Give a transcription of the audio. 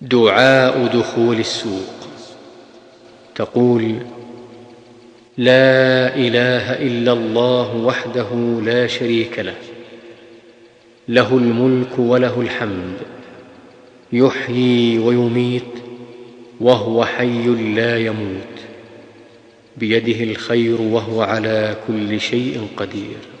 دعاء دخول السوق. تقول لا إله إلا الله وحده لا شريك له له الملك وله الحمد يحيي ويميت وهو حي لا يموت بيده الخير وهو على كل شيء قدير.